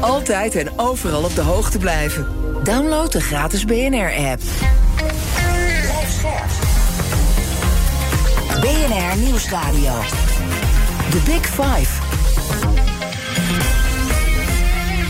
Altijd en overal op de hoogte blijven. Download de gratis BNR-app. BNR Nieuwsradio. The Big Five.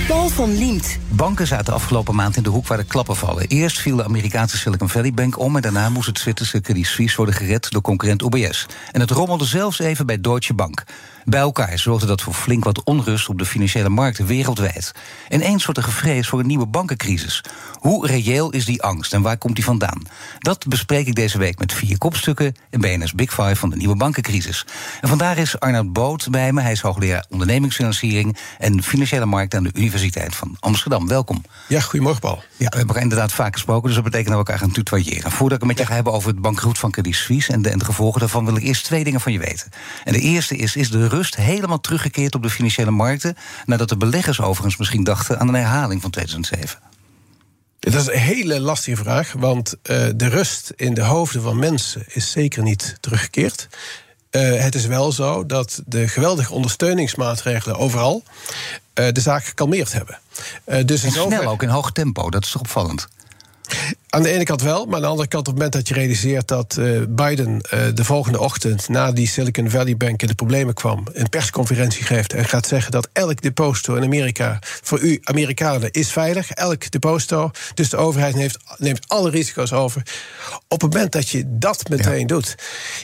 Paul van Liemt. Banken zaten afgelopen maand in de hoek waar de klappen vallen. Eerst viel de Amerikaanse Silicon Valley Bank om... en daarna moest het Zwitserse Credit Suisse worden gered door concurrent UBS. En het rommelde zelfs even bij Deutsche Bank. Bij elkaar zorgde dat voor flink wat onrust op de financiële markten wereldwijd. En eens wordt er gevreesd voor een nieuwe bankencrisis. Hoe reëel is die angst en waar komt die vandaan? Dat bespreek ik deze week met vier kopstukken in BNS Big Five van de nieuwe bankencrisis. En vandaar is Arnoud Boot bij me. Hij is hoogleraar ondernemingsfinanciering en financiële markten aan de Universiteit van Amsterdam. Welkom. Ja, goedemorgen Paul. Ja, we hebben elkaar inderdaad vaak gesproken, dus dat betekent dat we elkaar gaan tutoyeren. Voordat ik het met je ga hebben over het bankroet van Credit Suisse en de, en de gevolgen daarvan, wil ik eerst twee dingen van je weten. En de eerste is: is de rust helemaal teruggekeerd op de financiële markten, nadat de beleggers overigens misschien dachten aan een herhaling van 2007? Dat is een hele lastige vraag, want uh, de rust in de hoofden van mensen is zeker niet teruggekeerd. Uh, het is wel zo dat de geweldige ondersteuningsmaatregelen overal uh, de zaak gekalmeerd hebben. dus en snel ook in hoog tempo, dat is toch opvallend? Aan de ene kant wel, maar aan de andere kant op het moment dat je realiseert dat uh, Biden uh, de volgende ochtend na die Silicon Valley Bank in de problemen kwam, een persconferentie geeft en gaat zeggen dat elk deposito in Amerika voor u Amerikanen is veilig, elk deposito. Dus de overheid neemt, neemt alle risico's over. Op het moment dat je dat meteen ja. doet,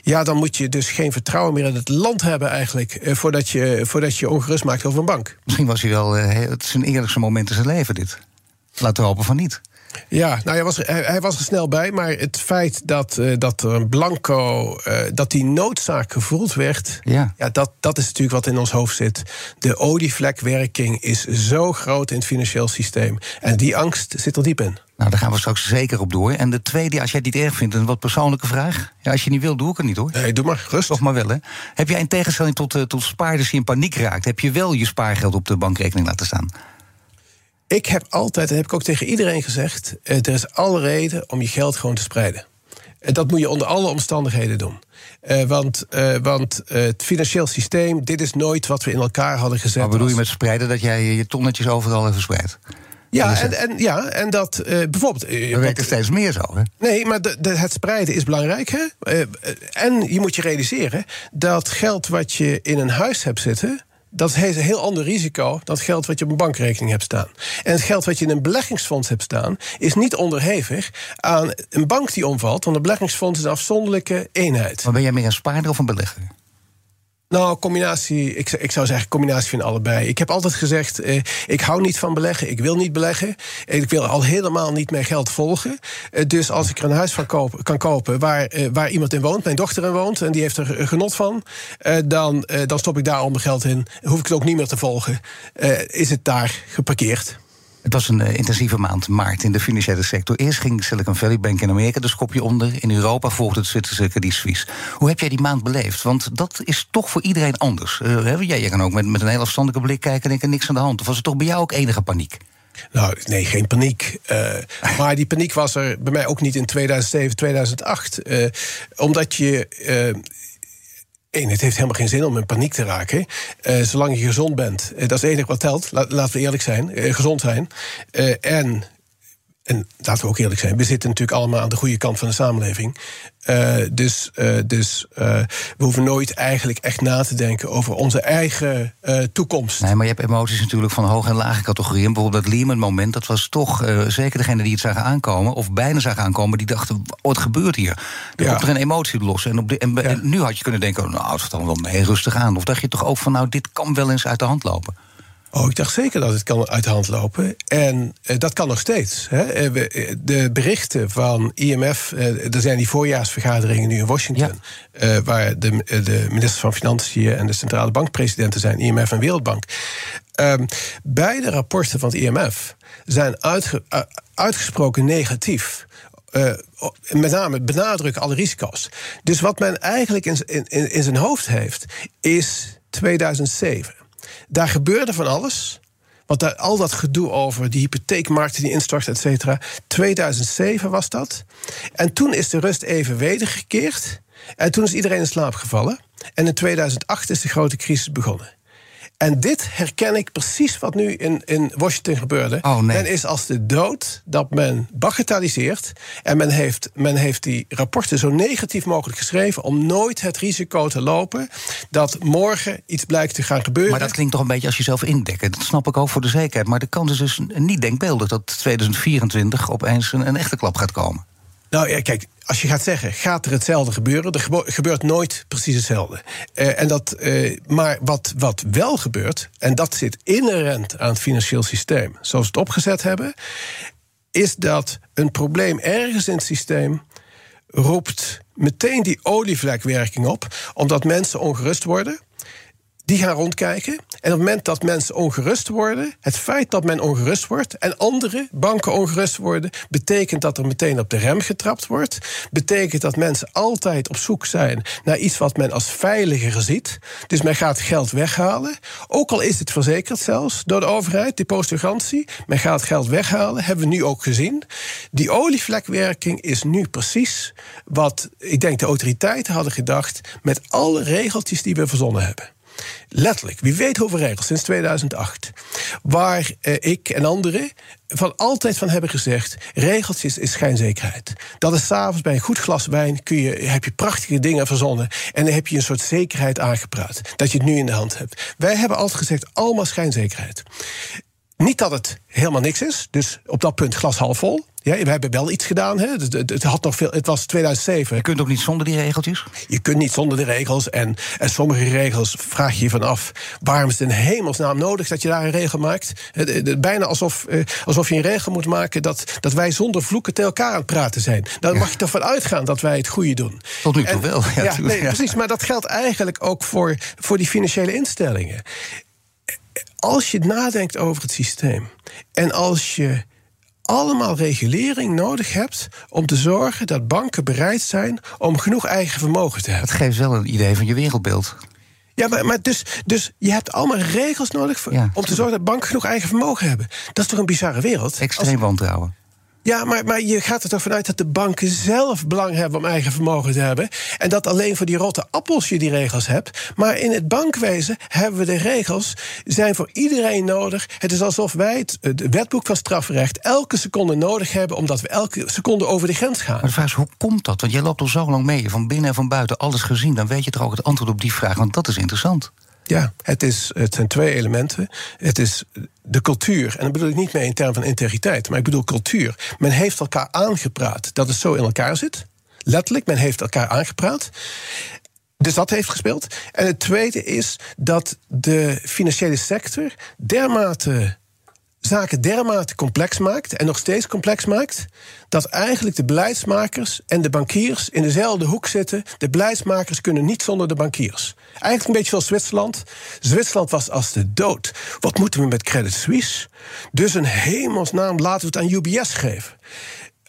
ja, dan moet je dus geen vertrouwen meer in het land hebben eigenlijk, uh, voordat, je, voordat je ongerust maakt over een bank. Misschien was hij wel het zijn eerlijkste moment in zijn leven dit. Laten we hopen van niet. Ja, nou, hij, was, hij, hij, was er snel bij. Maar het feit dat, uh, dat een blanco. Uh, dat die noodzaak gevoeld werd. Ja. Ja, dat, dat is natuurlijk wat in ons hoofd zit. De olievlekwerking is zo groot in het financieel systeem. En die angst zit er diep in. Nou, daar gaan we straks zeker op door. En de tweede, als jij het niet erg vindt, een wat persoonlijke vraag. Ja, als je niet wil, doe ik het niet hoor. Nee, doe maar, rust. Toch maar wel, hè. Heb jij in tegenstelling tot, uh, tot spaarders die in paniek raakt... heb je wel je spaargeld op de bankrekening laten staan? Ik heb altijd, en heb ik ook tegen iedereen gezegd... er is alle reden om je geld gewoon te spreiden. Dat moet je onder alle omstandigheden doen. Uh, want uh, want uh, het financieel systeem, dit is nooit wat we in elkaar hadden gezet. Maar bedoel je met spreiden dat jij je tonnetjes overal even spreidt? Ja en, en, ja, en dat uh, bijvoorbeeld. Uh, dat werkt er steeds meer zo, hè? Nee, maar de, de, het spreiden is belangrijk. Hè? Uh, en je moet je realiseren dat geld wat je in een huis hebt zitten dat heeft een heel ander risico dan het geld wat je op een bankrekening hebt staan. En het geld wat je in een beleggingsfonds hebt staan, is niet onderhevig aan een bank die omvalt, want een beleggingsfonds is een afzonderlijke eenheid. Maar ben jij meer een spaarder of een belegger? Nou, combinatie, ik, ik zou zeggen combinatie van allebei. Ik heb altijd gezegd, eh, ik hou niet van beleggen, ik wil niet beleggen. Ik wil al helemaal niet mijn geld volgen. Eh, dus als ik er een huis kan kopen waar, eh, waar iemand in woont, mijn dochter in woont... en die heeft er genot van, eh, dan, eh, dan stop ik daar al mijn geld in. Hoef ik het ook niet meer te volgen. Eh, is het daar geparkeerd. Het was een uh, intensieve maand maart in de financiële sector. Eerst ging Silicon Valley Bank in Amerika de schopje onder. In Europa volgde het Zwitserse Credit. Hoe heb jij die maand beleefd? Want dat is toch voor iedereen anders. Uh, jij, jij kan ook met, met een heel afstandelijke blik kijken en denken niks aan de hand. Of was er toch bij jou ook enige paniek? Nou, nee, geen paniek. Uh, maar die paniek was er bij mij ook niet in 2007, 2008. Uh, omdat je. Eén, het heeft helemaal geen zin om in paniek te raken. Uh, zolang je gezond bent, uh, dat is het enige wat telt. La laten we eerlijk zijn, uh, gezond zijn. en, en laten we ook eerlijk zijn, we zitten natuurlijk allemaal aan de goede kant van de samenleving. Uh, dus uh, dus uh, we hoeven nooit eigenlijk echt na te denken over onze eigen toekomst. Nee, maar je hebt emoties natuurlijk van hoge en lage categorieën. Bijvoorbeeld dat Lehman-moment, dat was toch zeker degene die het zagen aankomen, of bijna zagen aankomen, die dachten: wat gebeurt hier? Er ja. komt er een emotie los. En, op de, en, ja. en, nu had je kunnen denken: nou, het is dan wel mee rustig aan. Of dacht je toch ook van: nou, dit kan wel eens uit de hand lopen? Oh, ik dacht zeker dat het kan uit de hand lopen. En uh, dat kan nog steeds. Hè. De berichten van IMF, uh, er zijn die voorjaarsvergaderingen nu in Washington, ja. waar de, de minister van Financiën en de centrale bankpresidenten zijn, IMF en Wereldbank. Um, beide rapporten van het IMF zijn uitge uitgesproken negatief. Uh, met name benadrukken alle risico's. Dus wat men eigenlijk in, in, in zijn hoofd heeft, is 2007 daar gebeurde van alles. Want daar, al dat gedoe over die hypotheekmarkten die instorten, et cetera. 2007 was dat. En toen is de rust even wedergekeerd. En toen is iedereen in slaap gevallen. En in 2008 is de grote crisis begonnen. En dit herken ik precies wat nu in, in Washington gebeurde. Oh, nee. Men is als de dood dat men bagatelliseert. En men heeft, men heeft die rapporten zo negatief mogelijk geschreven. om nooit het risico te lopen dat morgen iets blijkt te gaan gebeuren. Maar dat klinkt toch een beetje als jezelf indekken. Dat snap ik ook voor de zekerheid. Maar de kans is dus niet denkbeeldig dat 2024 opeens een, een echte klap gaat komen. Nou ja, kijk, als je gaat zeggen, gaat er hetzelfde gebeuren? Er gebeurt nooit precies hetzelfde. Eh, en dat, eh, maar wat, wat wel gebeurt, en dat zit inherent aan het financieel systeem, zoals we het opgezet hebben, is dat een probleem ergens in het systeem roept meteen die olievlekwerking op, omdat mensen ongerust worden. Die gaan rondkijken. En op het moment dat mensen ongerust worden, het feit dat men ongerust wordt en andere banken ongerust worden, betekent dat er meteen op de rem getrapt wordt. Betekent dat mensen altijd op zoek zijn naar iets wat men als veiliger ziet. Dus men gaat geld weghalen. Ook al is het verzekerd zelfs door de overheid, depositogarantie. Men gaat geld weghalen, hebben we nu ook gezien. Die olievlekwerking is nu precies wat ik denk de autoriteiten hadden gedacht met alle regeltjes die we verzonnen hebben. Letterlijk, wie weet hoeveel regels sinds 2008. Waar eh, ik en anderen van altijd van hebben gezegd: regeltjes is schijnzekerheid. Dat is s'avonds bij een goed glas wijn kun je, heb je prachtige dingen verzonnen. En dan heb je een soort zekerheid aangepraat. Dat je het nu in de hand hebt. Wij hebben altijd gezegd: allemaal schijnzekerheid. Niet dat het helemaal niks is, dus op dat punt glas half vol. Ja, we hebben wel iets gedaan. Hè. Het, het, het had nog veel, het was 2007. Je kunt ook niet zonder die regeltjes? Je kunt niet zonder de regels. En, en sommige regels vraag je je van af... waarom is het in hemelsnaam nodig dat je daar een regel maakt? Bijna alsof, eh, alsof je een regel moet maken... Dat, dat wij zonder vloeken tegen elkaar aan het praten zijn. Dan mag je toch van uitgaan dat wij het goede doen. Tot nu toe En- wel, ja, Ja, tuurlijk, nee, ja. precies. Maar dat geldt eigenlijk ook voor, voor die financiële instellingen. Als je nadenkt over het systeem... en als je allemaal regulering nodig hebt om te zorgen dat banken bereid zijn om genoeg eigen vermogen te hebben. Het geeft wel een idee van je wereldbeeld. Ja, maar, maar dus, dus je hebt allemaal regels nodig voor, Ja, om te zorgen dat banken genoeg eigen vermogen hebben. Dat is toch een bizarre wereld? Extreem wantrouwen. Ja, maar, maar je gaat er toch vanuit dat de banken zelf belang hebben om eigen vermogen te hebben. En dat alleen voor die rotte appels je die regels hebt. Maar in het bankwezen hebben we de regels, zijn voor iedereen nodig. Het is alsof wij het, wetboek van strafrecht elke seconde nodig hebben, omdat we elke seconde over de grens gaan. Maar de vraag is, hoe komt dat? Want jij loopt al zo lang mee, van binnen en van buiten, alles gezien. Dan weet je toch ook het antwoord op die vraag, want dat is interessant. Ja, het, is, het zijn twee elementen. Het is de cultuur, en dat bedoel ik niet meer in termen van integriteit, maar ik bedoel cultuur. Men heeft elkaar aangepraat dat het zo in elkaar zit. Letterlijk, men heeft elkaar aangepraat. Dus dat heeft gespeeld. En het tweede is dat de financiële sector dermate zaken dermate complex maakt en nog steeds complex maakt, dat eigenlijk de beleidsmakers en de bankiers in dezelfde hoek zitten. De beleidsmakers kunnen niet zonder de bankiers. Eigenlijk een beetje zoals Zwitserland. Zwitserland was als de dood. Wat moeten we met Credit Suisse? Dus een hemelsnaam laten we het aan UBS geven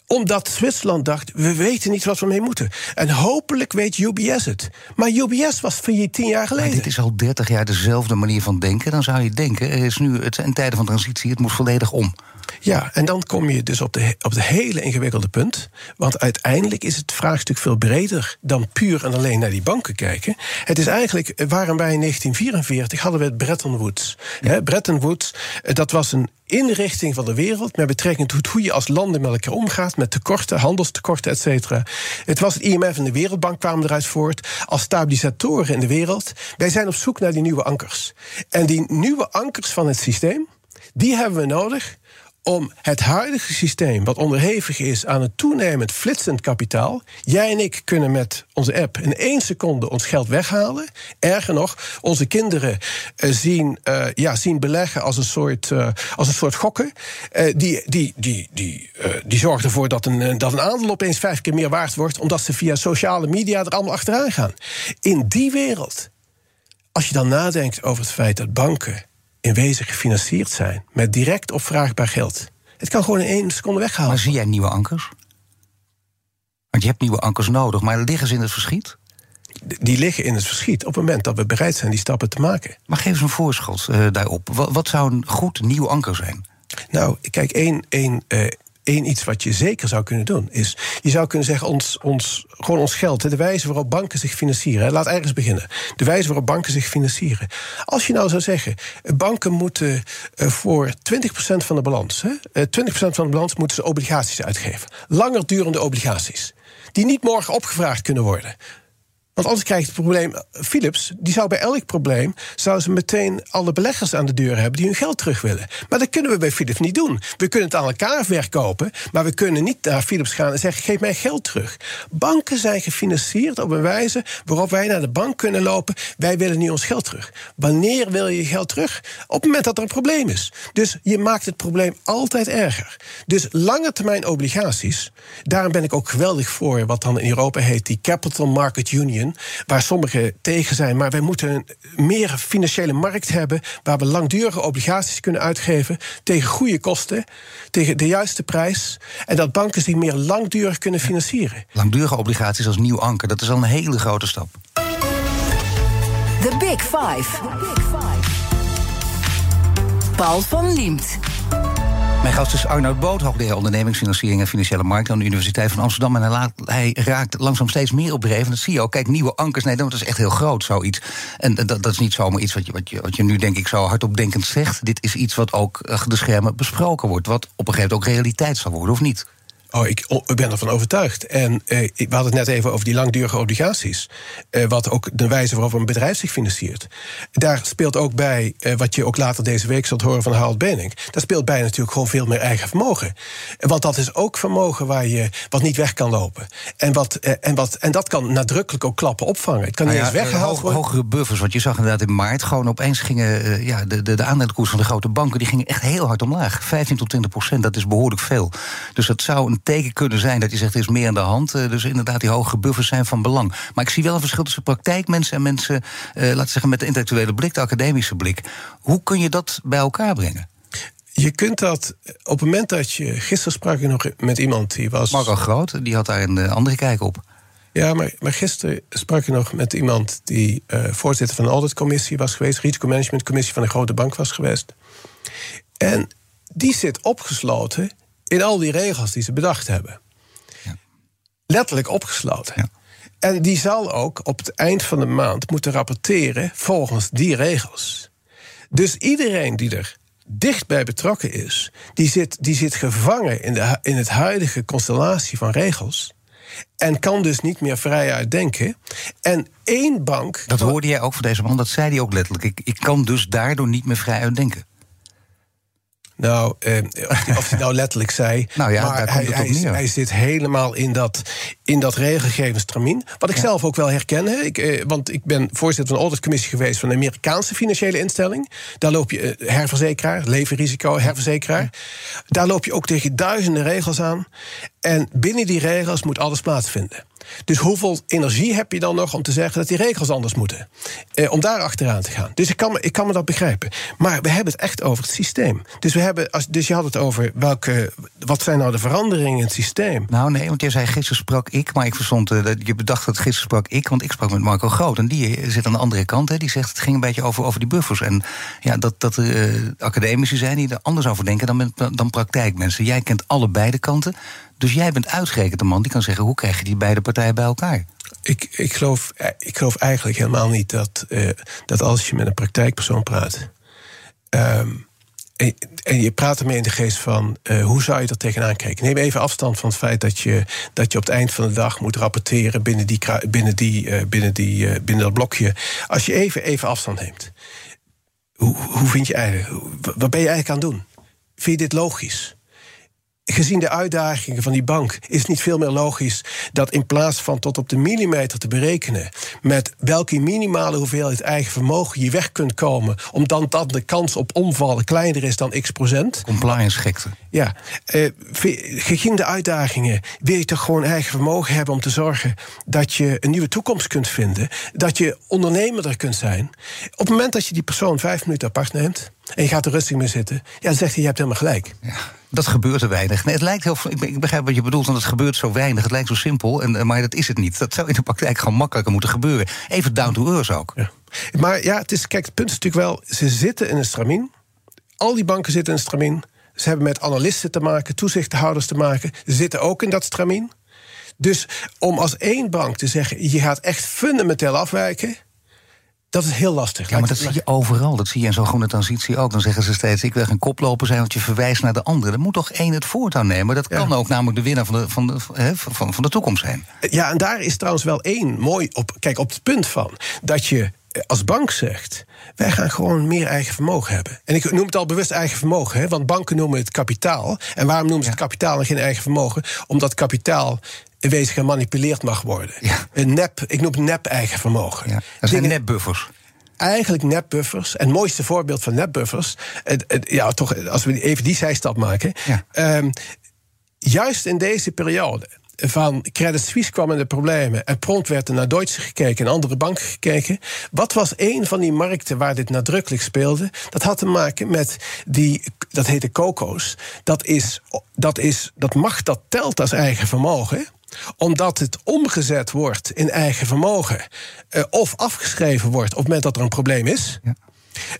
omdat Zwitserland dacht, we weten niet wat we mee moeten. En hopelijk weet UBS het. Maar UBS was failliet tien jaar Maar geleden. dit is al 30 jaar dezelfde manier van denken. Dan zou je denken, er is nu het zijn tijden van transitie, het moet volledig om. Ja, en dan kom je dus op, de, op het hele ingewikkelde punt. Want uiteindelijk is het vraagstuk veel breder dan puur en alleen naar die banken kijken. Het is eigenlijk, eh, waren wij in 1944, hadden we het Bretton Woods. Hè, Bretton Woods, eh, dat was een inrichting van de wereld met betrekking tot hoe je als landen met elkaar omgaat, met tekorten, handelstekorten, et cetera. Het was het IMF en de Wereldbank kwamen eruit voort als stabilisatoren in de wereld. Wij zijn op zoek naar die nieuwe ankers. En die nieuwe ankers van het systeem, die hebben we nodig om het huidige systeem, wat onderhevig is aan een toenemend flitsend kapitaal. Jij en ik kunnen met onze app in één seconde ons geld weghalen. Erger nog, onze kinderen eh, zien, eh, ja, zien beleggen als een soort, eh, als een soort gokken. Eh, die, die, die, die, die zorgen ervoor dat een, dat een aandeel opeens vijf keer meer waard wordt, omdat ze via sociale media er allemaal achteraan gaan. In die wereld als je dan nadenkt over het feit dat banken in wezen gefinancierd zijn met direct opvraagbaar geld. Het kan gewoon in één seconde weggehaald Maar zie jij nieuwe ankers? Want je hebt nieuwe ankers nodig, maar liggen ze in het verschiet? Die liggen in het verschiet op het moment dat we bereid zijn die stappen te maken. Maar geef eens een voorschot eh, daarop. Wat, wat zou een goed nieuw anker zijn? Nou, kijk, één, één, eh, één iets wat je zeker zou kunnen doen. Is, je zou kunnen zeggen, ons, ons, gewoon ons geld, de wijze waarop banken zich financieren. Laat ergens beginnen. De wijze waarop banken zich financieren. Als je nou zou zeggen, banken moeten uh, voor 20% van de balans, hè, 20% van de balans moeten ze obligaties uitgeven. Langer durende obligaties. Die niet morgen opgevraagd kunnen worden. Want anders krijg je het probleem. Philips, die zou bij elk probleem. zou ze meteen alle beleggers aan de deur hebben die hun geld terug willen. Maar dat kunnen we bij Philips niet doen. We kunnen het aan elkaar verkopen. Maar we kunnen niet naar Philips gaan en zeggen: geef mij geld terug. Banken zijn gefinancierd op een wijze waarop wij naar de bank kunnen lopen. Wij willen nu ons geld terug. Wanneer wil je je geld terug? Op het moment dat er een probleem is. Dus je maakt het probleem altijd erger. Dus lange termijn obligaties. Daarom ben ik ook geweldig voor wat dan in Europa heet die Capital Market Union waar sommigen tegen zijn. Maar wij moeten een meer financiële markt hebben waar we langdurige obligaties kunnen uitgeven tegen goede kosten, tegen de juiste prijs. En dat banken zich meer langdurig kunnen financieren. Langdurige obligaties als nieuw anker, dat is al een hele grote stap. The Big Five. The Big Five. Paul van Liemt. Mijn gast is Arnoud Boot, hoogleraar ondernemingsfinanciering en financiële markten aan de Universiteit van Amsterdam. En hij, laat, hij raakt langzaam steeds meer op dreef. En dat zie je ook. Kijk, nieuwe ankers. Nee, dat is echt heel groot, zoiets. En dat, dat is niet zomaar iets wat je, wat, je, wat je nu, denk ik, zo hardopdenkend zegt. Dit is iets wat ook achter de schermen besproken wordt. Wat op een gegeven moment ook realiteit zal worden, of niet? Oh, ik, ik, ben ervan overtuigd. En eh, we hadden het net even over die langdurige obligaties. Eh, wat ook de wijze waarop een bedrijf zich financiert. Daar speelt ook bij, eh, wat je ook later deze week zult horen van Harold Benink. Daar speelt bij natuurlijk gewoon veel meer eigen vermogen. Want dat is ook vermogen waar je, wat niet weg kan lopen. En, wat, eh, en, wat, en dat kan nadrukkelijk ook klappen opvangen. Het kan niet nou eens weggehaald worden. Hogere buffers, want je zag inderdaad in maart gewoon opeens gingen. Eh, ja, de, de, de aandelenkoers van de grote banken die gingen echt heel hard omlaag. 15 tot 20 procent, dat is behoorlijk veel. Dus dat zou een teken kunnen zijn dat je zegt er is meer aan de hand. Uh, dus inderdaad, die hoge buffers zijn van belang. Maar ik zie wel een verschil tussen praktijkmensen en mensen, uh, laten we zeggen, met de intellectuele blik, de academische blik. Hoe kun je dat bij elkaar brengen? Je kunt dat op het moment dat je. Gisteren sprak ik nog met iemand die was. Marco Groot, die had daar een uh, andere kijk op. Ja, maar, maar gisteren sprak ik nog met iemand die uh, voorzitter van de auditcommissie was geweest, risicomanagementcommissie van een grote bank was geweest. En die zit opgesloten in al die regels die ze bedacht hebben. Ja. Letterlijk opgesloten. Ja. En die zal ook op het eind van de maand moeten rapporteren volgens die regels. Dus iedereen die er dichtbij betrokken is, die zit, die zit gevangen in, de, in het huidige constellatie van regels. En kan dus niet meer vrij uitdenken. En één bank. Dat hoorde jij ook van deze man, dat zei hij ook letterlijk. Ik, ik kan dus daardoor niet meer vrij uitdenken. Nou, eh, of hij nou letterlijk zei. nou ja, maar hij, hij, hij, zit helemaal in dat, in dat. Wat ik zelf ook wel herken. Ik, eh, want ik ben voorzitter van de auditcommissie geweest van een Amerikaanse financiële instelling. Daar loop je eh, herverzekeraar, levenrisico, herverzekeraar. Daar loop je ook tegen duizenden regels aan. En binnen die regels moet alles plaatsvinden. Dus hoeveel energie heb je dan nog om te zeggen dat die regels anders moeten? Eh, om daar achteraan te gaan. Dus ik kan, me, ik kan me dat begrijpen. Maar we hebben het echt over het systeem. Dus, we hebben, als, dus je had het over welke, wat zijn nou de veranderingen in het systeem? Nou nee, want je zei gisteren sprak ik, maar ik verstond, uh, dat je bedacht dat gisteren sprak ik, want ik sprak met Marco Groot. En die zit aan de andere kant, hè, die zegt het ging een beetje over, over die buffers. En ja, dat, dat er uh, academici zijn die er anders over denken dan, dan praktijkmensen. Jij kent allebei de kanten. Dus jij bent uitgerekend de man die kan zeggen: hoe krijg je die beide partijen bij elkaar? Ik, ik, geloof, ik geloof eigenlijk helemaal niet dat, uh, dat als je met een praktijkpersoon praat. Um, en, je praat ermee in de geest van uh, hoe zou je er tegenaan kijken? Neem even afstand van het feit dat je, dat je op het eind van de dag moet rapporteren binnen, die, binnen, die, binnen, die, binnen dat blokje. Als je even, even afstand neemt, hoe, hoe vind je eigenlijk, wat ben je eigenlijk aan het doen? Vind je dit logisch? Gezien de uitdagingen van die bank is het niet veel meer logisch dat in plaats van tot op de millimeter te berekenen met welke minimale hoeveelheid eigen vermogen je weg kunt komen, omdat dan de kans op omvallen kleiner is dan x procent. Compliance gekte. Ja, uh, gezien de uitdagingen wil je toch gewoon eigen vermogen hebben om te zorgen dat je een nieuwe toekomst kunt vinden, dat je ondernemer kunt zijn. Op het moment dat je die persoon vijf minuten apart neemt en je gaat er rustig mee zitten, ja, dan zegt hij: Je hebt helemaal gelijk. Ja. Dat gebeurt er weinig. Nee, het lijkt heel, ik begrijp wat je bedoelt, want het gebeurt zo weinig. Het lijkt zo simpel, en, eh, maar dat is het niet. Dat zou in de praktijk gewoon makkelijker moeten gebeuren. Even down to earth ook. Ja. Maar ja, het, is, kijk, het punt is natuurlijk wel... ze zitten in een stramien. Al die banken zitten in een stramien. Ze hebben met analisten te maken, toezichthouders te maken. Ze zitten ook in dat stramien. Dus om als één bank te zeggen: je gaat echt fundamenteel afwijken. Dat is heel lastig. Ja, maar dat zie je overal. Dat zie je in zo'n groene transitie ook. Dan zeggen ze steeds: ik wil geen koploper zijn, want je verwijst naar de andere. Er moet toch één het voortouw nemen. Dat kan ook namelijk de winnaar van de, van, de, van, van de toekomst zijn. Ja, en daar is trouwens wel één mooi op. Kijk, op het punt van dat je als bank zegt: wij gaan gewoon meer eigen vermogen hebben. En ik noem het al bewust eigen vermogen, hè, want banken noemen het kapitaal. En waarom noemen ze het kapitaal en geen eigen vermogen? Omdat kapitaal in wezen gemanipuleerd mag worden. Een nep, ik noem het nep eigen vermogen. Ja. Dat zijn nepbuffers eigenlijk nepbuffers. En het mooiste voorbeeld van het, ja, toch, als we even die zijstap maken. Ja. Um, juist in deze periode van Credit Suisse kwam in de problemen en prompt werd er naar Deutsche gekeken en andere banken gekeken. Wat was een van die markten waar dit nadrukkelijk speelde? Dat had te maken met die, dat heette COCO's. Dat is, dat is, dat mag, dat telt als eigen vermogen omdat het omgezet wordt in eigen vermogen. Uh, of afgeschreven wordt op het moment dat er een probleem is. Ja.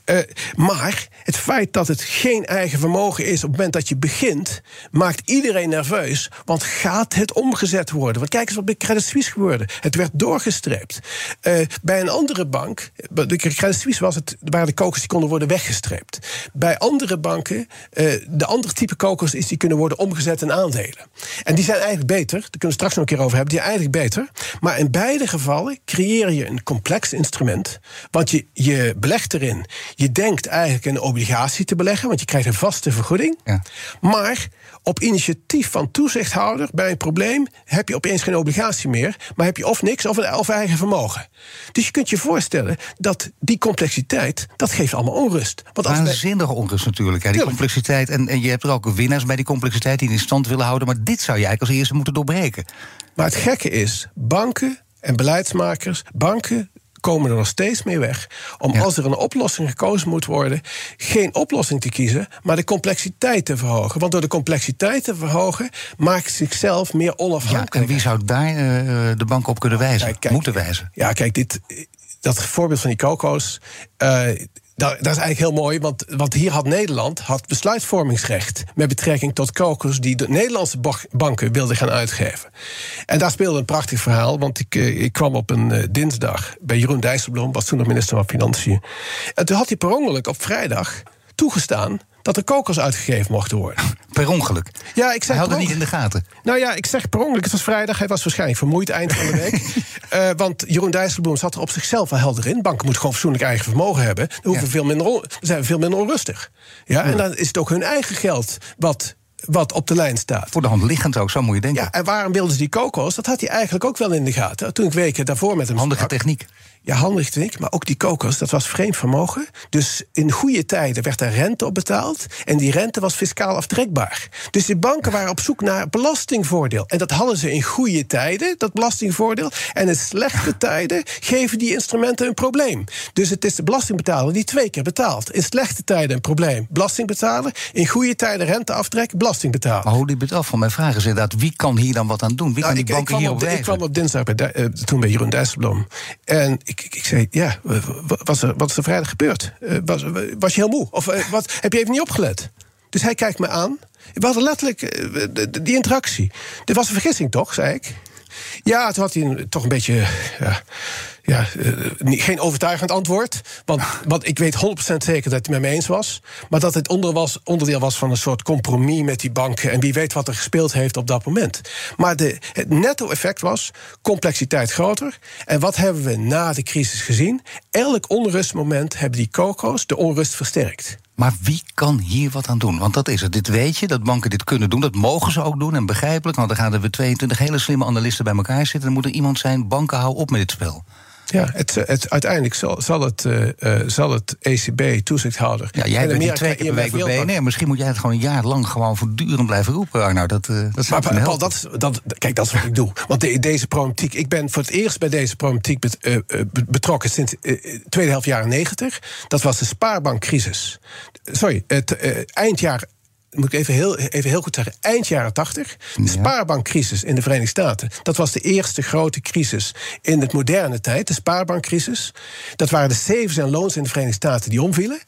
Uh, maar het feit dat het geen eigen vermogen is op het moment dat je begint, maakt iedereen nerveus. Want gaat het omgezet worden? Want kijk eens wat bij Credit Suisse gebeurde. Het werd doorgestreept. Uh, bij een andere bank, bij Credit Suisse was het, waren de kokers die konden worden weggestreept. Bij andere banken, uh, de andere type kokers is die kunnen worden omgezet in aandelen. En die zijn eigenlijk beter, daar kunnen we straks nog een keer over hebben, die zijn eigenlijk beter. Maar in beide gevallen creëer je een complex instrument, want je, je belegt erin je denkt eigenlijk een obligatie te beleggen, want je krijgt een vaste vergoeding. Ja. Maar op initiatief van toezichthouder bij een probleem heb je opeens geen obligatie meer, maar heb je of niks of, een, of eigen vermogen. Dus je kunt je voorstellen dat die complexiteit, dat geeft allemaal onrust. Want als Waanzinnige onrust natuurlijk, hè, die complexiteit. En, en je hebt er ook winnaars bij die complexiteit die in stand willen houden, maar dit zou je eigenlijk als eerste moeten doorbreken. Maar het gekke is, banken en beleidsmakers, banken komen er nog steeds mee weg. Om als er een oplossing gekozen moet worden, geen oplossing te kiezen, maar de complexiteit te verhogen. Want door de complexiteit te verhogen, maakt zichzelf meer onafhankelijk. Ja, en wie zou daar uh, de bank op kunnen wijzen? Kijk, moeten wijzen? Ja, kijk, dit, dat voorbeeld van die coco's. Uh, dat, dat, is eigenlijk heel mooi, want, want hier had Nederland had besluitvormingsrecht met betrekking tot kokers die de Nederlandse banken wilden gaan uitgeven. En daar speelde een prachtig verhaal, want ik, eh, ik kwam op een uh, dinsdag bij Jeroen Dijsselbloem, was toen nog minister van Financiën. En toen had hij per ongeluk op vrijdag toegestaan dat er kokers uitgegeven mochten worden. Per ongeluk? Ja, ik zeg. Hij had het niet in de gaten. Nou ja, ik zeg per ongeluk. Het was vrijdag. Hij was waarschijnlijk vermoeid eind van de week. uh, want Jeroen Dijsselbloem zat er op zichzelf wel helder in. Banken moeten gewoon fatsoenlijk eigen vermogen hebben. Dan, hoeven veel minder zijn we veel minder onrustig. Ja, En dan is het ook hun eigen geld wat wat op de lijn staat. Voor de hand liggend ook, zo moet je denken. Ja, en waarom wilden ze die koko's? Dat had hij eigenlijk ook wel in de gaten. Toen ik weken daarvoor met hem Handige sprak. techniek. Ja, handig techniek, maar ook die kokos, dat was vreemd vermogen. Dus in goede tijden werd er rente op betaald. En die rente was fiscaal aftrekbaar. Dus de banken waren op zoek naar belastingvoordeel. En dat hadden ze in goede tijden, dat belastingvoordeel. En in slechte tijden geven die instrumenten een probleem. Dus het is de belastingbetaler die twee keer betaalt. In slechte tijden een probleem, belastingbetaler. In goede tijden renteaftrek, belastingbetaler. Maar hoe liep het af? Van mijn vraag is inderdaad, wie kan hier dan wat aan doen? Wie nou, kan die banken hierop wijzen? Ik kwam op dinsdag bij uh, toen bij Jeroen Dijsselbloem. En ik, ik, zei, ja, wat is er, wat is er vrijdag gebeurd? Uh, was, was je heel moe? Of uh, wat, heb je even niet opgelet? Dus hij kijkt me aan. We hadden letterlijk uh, die interactie. Dit was een vergissing, toch, zei ik? Ja, toen had hij toch een beetje... ja, uh, geen overtuigend antwoord. Want, want ik weet 100% zeker dat hij het met me eens was. Maar dat het onder was, onderdeel was van een soort compromis met die banken. En wie weet wat er gespeeld heeft op dat moment. Maar de, het netto-effect was complexiteit groter. En wat hebben we na de crisis gezien? Elk onrustmoment hebben die coco's de onrust versterkt. Maar wie kan hier wat aan doen? Want dat is het. Dit weet je, dat banken dit kunnen doen. Dat mogen ze ook doen en begrijpelijk. Want dan gaan er 22 hele slimme analisten bij elkaar zitten. Dan moet er iemand zijn, banken hou op met dit spel. Ja, het, het, uiteindelijk zal, zal, het, uh, zal het ECB, toezichthouder. Ja, jij bent niet twee keer per week bij BNR. Misschien moet jij het gewoon een jaar lang gewoon voortdurend blijven roepen. Nou, dat, uh, dat maar, Paul, dat, dat, kijk, dat is wat ik doe. Want de, deze problematiek, ik ben voor het eerst bij deze problematiek bet, uh, betrokken sinds tweede helft jaren negentig. Dat was de spaarbankcrisis. Sorry, het eind jaar moet ik even heel, even heel goed zeggen, eind jaren 80. De spaarbankcrisis in de Verenigde Staten. Dat was de eerste grote crisis in het moderne tijd, de spaarbankcrisis. Dat waren de savings en loans in de Verenigde Staten die omvielen.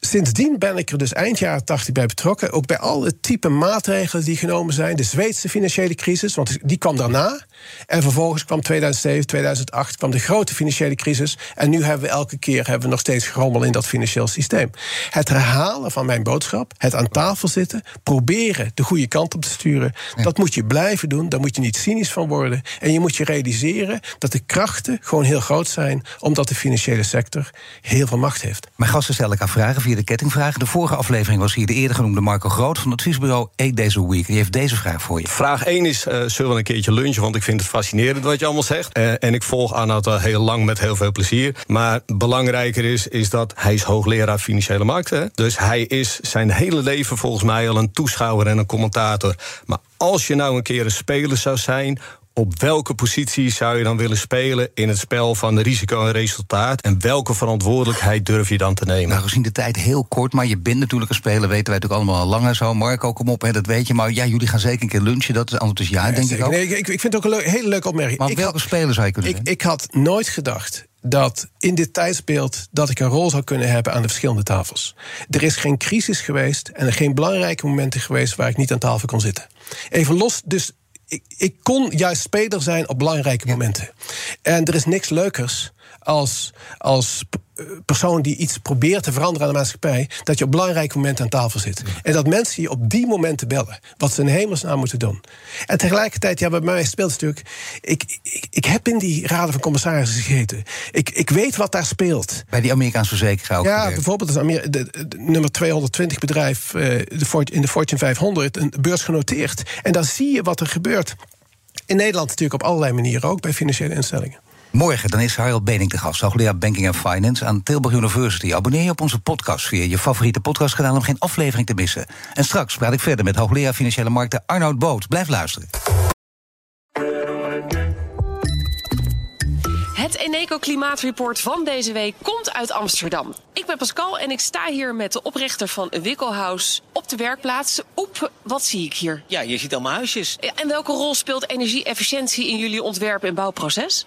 Sindsdien ben ik er dus eind jaren 80 bij betrokken. Ook bij alle type maatregelen die genomen zijn. De Zweedse financiële crisis, want die kwam daarna. En vervolgens kwam 2007, 2008 kwam de grote financiële crisis. En nu hebben we elke keer hebben we nog steeds gerommel in dat financieel systeem. Het herhalen van mijn boodschap, het aan tafel zitten, proberen de goede kant op te sturen. Dat moet je blijven doen. Daar moet je niet cynisch van worden. En je moet je realiseren dat de krachten gewoon heel groot zijn, omdat de financiële sector heel veel macht heeft. Mijn gasten stellen elkaar vragen via de kettingvragen. De vorige aflevering was hier de eerder genoemde Marco Groot van het adviesbureau Days a Week. Die heeft deze vraag voor je. Vraag 1 is: uh, zullen we een keertje lunchen? Want ik vind het fascinerend wat je allemaal zegt. Uh, en ik volg Arnoud al heel lang met heel veel plezier. Maar belangrijker is, is dat hij is hoogleraar financiële markten. Dus hij is zijn hele leven volgens mij al een toeschouwer en een commentator. Maar als je nou een keer een speler zou zijn op welke positie zou je dan willen spelen in het spel van risico en resultaat? En welke verantwoordelijkheid durf je dan te nemen? Nou, gezien de tijd heel kort, maar je bent natuurlijk een speler, weten wij natuurlijk allemaal al langer zo. Marco, kom op, hè, dat weet je. Maar ja, jullie gaan zeker een keer lunchen. Dat is antwoord is ja, denk ik ook. Nee, ik, ik vind het ook een leuk, hele leuke opmerking. Maar ik welke had, speler zou je kunnen ik, ik had nooit gedacht dat in dit tijdsbeeld dat ik een rol zou kunnen hebben aan de verschillende tafels. Er is geen crisis geweest en er geen belangrijke momenten geweest waar ik niet aan tafel kon zitten. Even los, dus ik, ik kon juist speler zijn op belangrijke momenten. En er is niks leukers als, als persoon die iets probeert te veranderen aan de maatschappij, dat je op belangrijke momenten aan tafel zit. En dat mensen je op die momenten bellen, wat ze in hemelsnaam moeten doen. En tegelijkertijd, ja, bij mij speelt het natuurlijk. Ik, ik, ik heb in die raden van commissarissen gegeten. Ik, ik weet wat daar speelt. Bij die Amerikaanse verzekeraar ook. Ja, bijvoorbeeld het Amer de, de, de nummer 220 bedrijf uh, de in de Fortune 500, een beurs genoteerd. En dan zie je wat er gebeurt. In Nederland natuurlijk op allerlei manieren ook bij financiële instellingen. Morgen dan is Harold Bening de gast, hoogleraar Banking and Finance aan Tilburg University. Abonneer je op onze podcast via je favoriete podcastkanaal om geen aflevering te missen. En straks praat ik verder met hoogleraar Financiële Markten Arnoud Boot. Blijf luisteren. Het Eneco Klimaatreport van deze week komt uit Amsterdam. Ik ben Pascal en ik sta hier met de oprichter van Wikkelhuis op de werkplaats. Oep, wat zie ik hier? Ja, je ziet allemaal huisjes. En welke rol speelt energie-efficiëntie in jullie ontwerp- en bouwproces?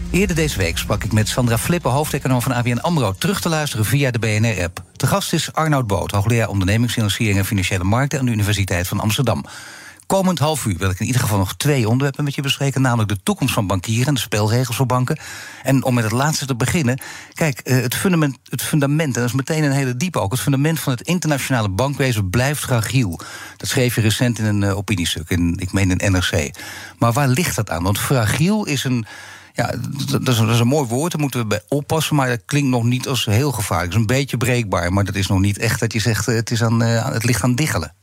Eerder deze week sprak ik met Sandra Flippen, hoofdeconoom van ABN AMRO... terug te luisteren via de BNR-app. De gast is Arnoud Boot, hoogleraar ondernemingsfinanciering... en financiële markten aan de Universiteit van Amsterdam. Komend half uur wil ik in ieder geval nog twee onderwerpen met je bespreken... namelijk de toekomst van bankieren en de spelregels voor banken. En om met het laatste te beginnen... kijk, het fundament, het fundament en dat is meteen een hele diepe ook... het fundament van het internationale bankwezen blijft fragiel. Dat schreef je recent in een uh, opiniestuk, in, ik meen in NRC. Maar waar ligt dat aan? Want fragiel is een... Ja, dat is, een, mooi woord, daar moeten we bij oppassen... maar dat klinkt nog niet als heel gevaarlijk. Is een beetje breekbaar, maar dat is nog niet echt dat je zegt... het, is aan, uh, het ligt aan diggelen.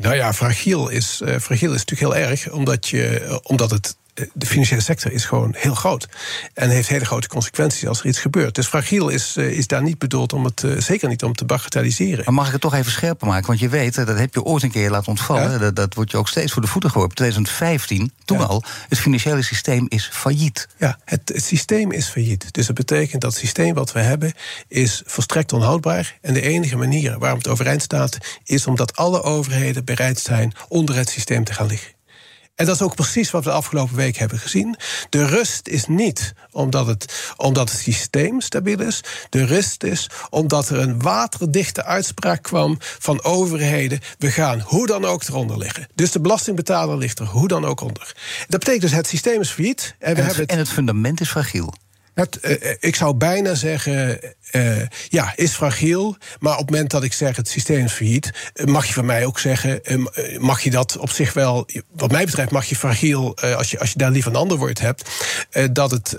Nou ja, fragiel is, uh, fragiel is natuurlijk heel erg, omdat, je, omdat het de financiële sector is gewoon heel groot. En heeft hele grote consequenties als er iets gebeurt. Dus fragiel is, uh, is daar niet bedoeld om het, uh, zeker niet om te bagatelliseren. Maar mag ik het toch even scherper maken? Want je weet, dat heb je ooit een keer laten ontvallen. Ja? Dat, dat wordt je ook steeds voor de voeten geworpen. 2015, toen ja. al, het financiële systeem is failliet. Ja, het, het, systeem is failliet. Dus dat betekent dat het systeem wat we hebben is volstrekt onhoudbaar. En de enige manier waarom het overeind staat, is omdat alle overheden bereid zijn onder het systeem te gaan liggen. En dat is ook precies wat we de afgelopen week hebben gezien. De rust is niet omdat het, omdat het systeem stabiel is. De rust is omdat er een waterdichte uitspraak kwam van overheden. We gaan hoe dan ook eronder liggen. Dus de belastingbetaler ligt er hoe dan ook onder. Dat betekent dus het systeem is failliet. En, we en, het, en het fundament is fragiel. Het, uh, ik zou bijna zeggen, uh, ja, is fragiel. Maar op het moment dat ik zeg het systeem is failliet, mag je van mij ook zeggen, mag je dat op zich wel, wat mij betreft, mag je fragiel, als, je, als je daar liever een ander woord hebt, dat, het,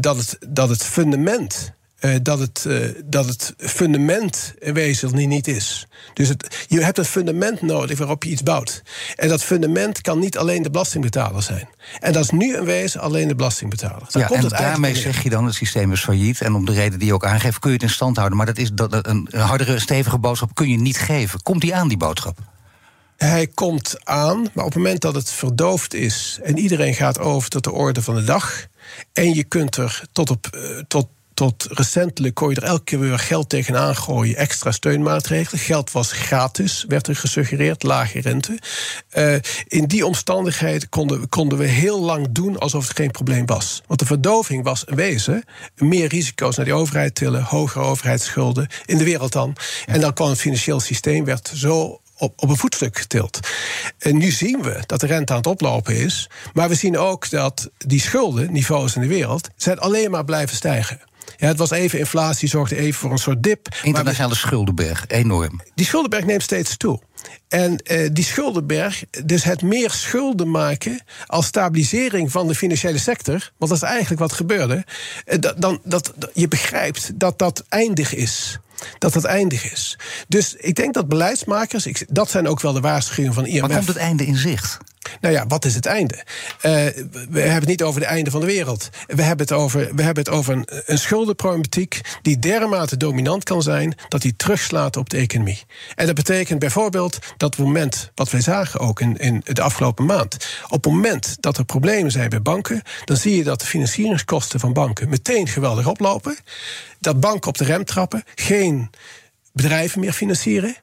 dat, het, dat het fundament uh, dat, het, uh, dat het fundament in wezen niet, is. Dus het, je hebt een fundament nodig waarop je iets bouwt. En dat fundament kan niet alleen de belastingbetaler zijn. En dat is nu in wezen alleen de belastingbetaler. Ja, komt en het daarmee zeg je dan het systeem is failliet. En om de reden die je ook aangeeft kun je het in stand houden. Maar dat is dat, een hardere, stevige boodschap kun je niet geven. Komt die aan, die boodschap? Hij komt aan, maar op het moment dat het verdoofd is en iedereen gaat over tot de orde van de dag. En je kunt er tot op, uh, tot, tot recentelijk kon je er elke keer weer geld tegenaan gooien. Extra steunmaatregelen. Geld was gratis, werd er gesuggereerd, lage rente. Uh, in die omstandigheden konden, konden we heel lang doen alsof er geen probleem was. Want de verdoving was wezen. Meer risico's naar die overheid tillen, hogere overheidsschulden in de wereld dan. En dan kwam het financieel systeem, werd zo op, op een voetstuk getild. En nu zien we dat de rente aan het oplopen is. Maar we zien ook dat die schuldenniveaus in de wereld... zijn alleen maar blijven stijgen. Ja, het was even inflatie, zorgde even voor een soort dip. Internationale schuldenberg, enorm. Die schuldenberg neemt steeds toe. En uh, die schuldenberg, dus het meer schulden maken als stabilisering van de financiële sector, want dat is eigenlijk wat gebeurde, uh, dan, dat, je begrijpt dat dat eindig is dat het eindig is. Dus ik denk dat beleidsmakers, ik, dat zijn ook wel de waarschuwingen van IMF. Maar komt het einde in zicht? Nou ja, wat is het einde? Uh, we hebben het niet over het einde van de wereld. We hebben het over, we hebben het over een, schuldenproblematiek die dermate dominant kan zijn dat die terugslaat op de economie. En dat betekent bijvoorbeeld dat het moment, wat wij zagen ook in, in de afgelopen maand, op het moment dat er problemen zijn bij banken, dan zie je dat de financieringskosten van banken meteen geweldig oplopen. Dat banken op de rem trappen, geen bedrijven meer financieren.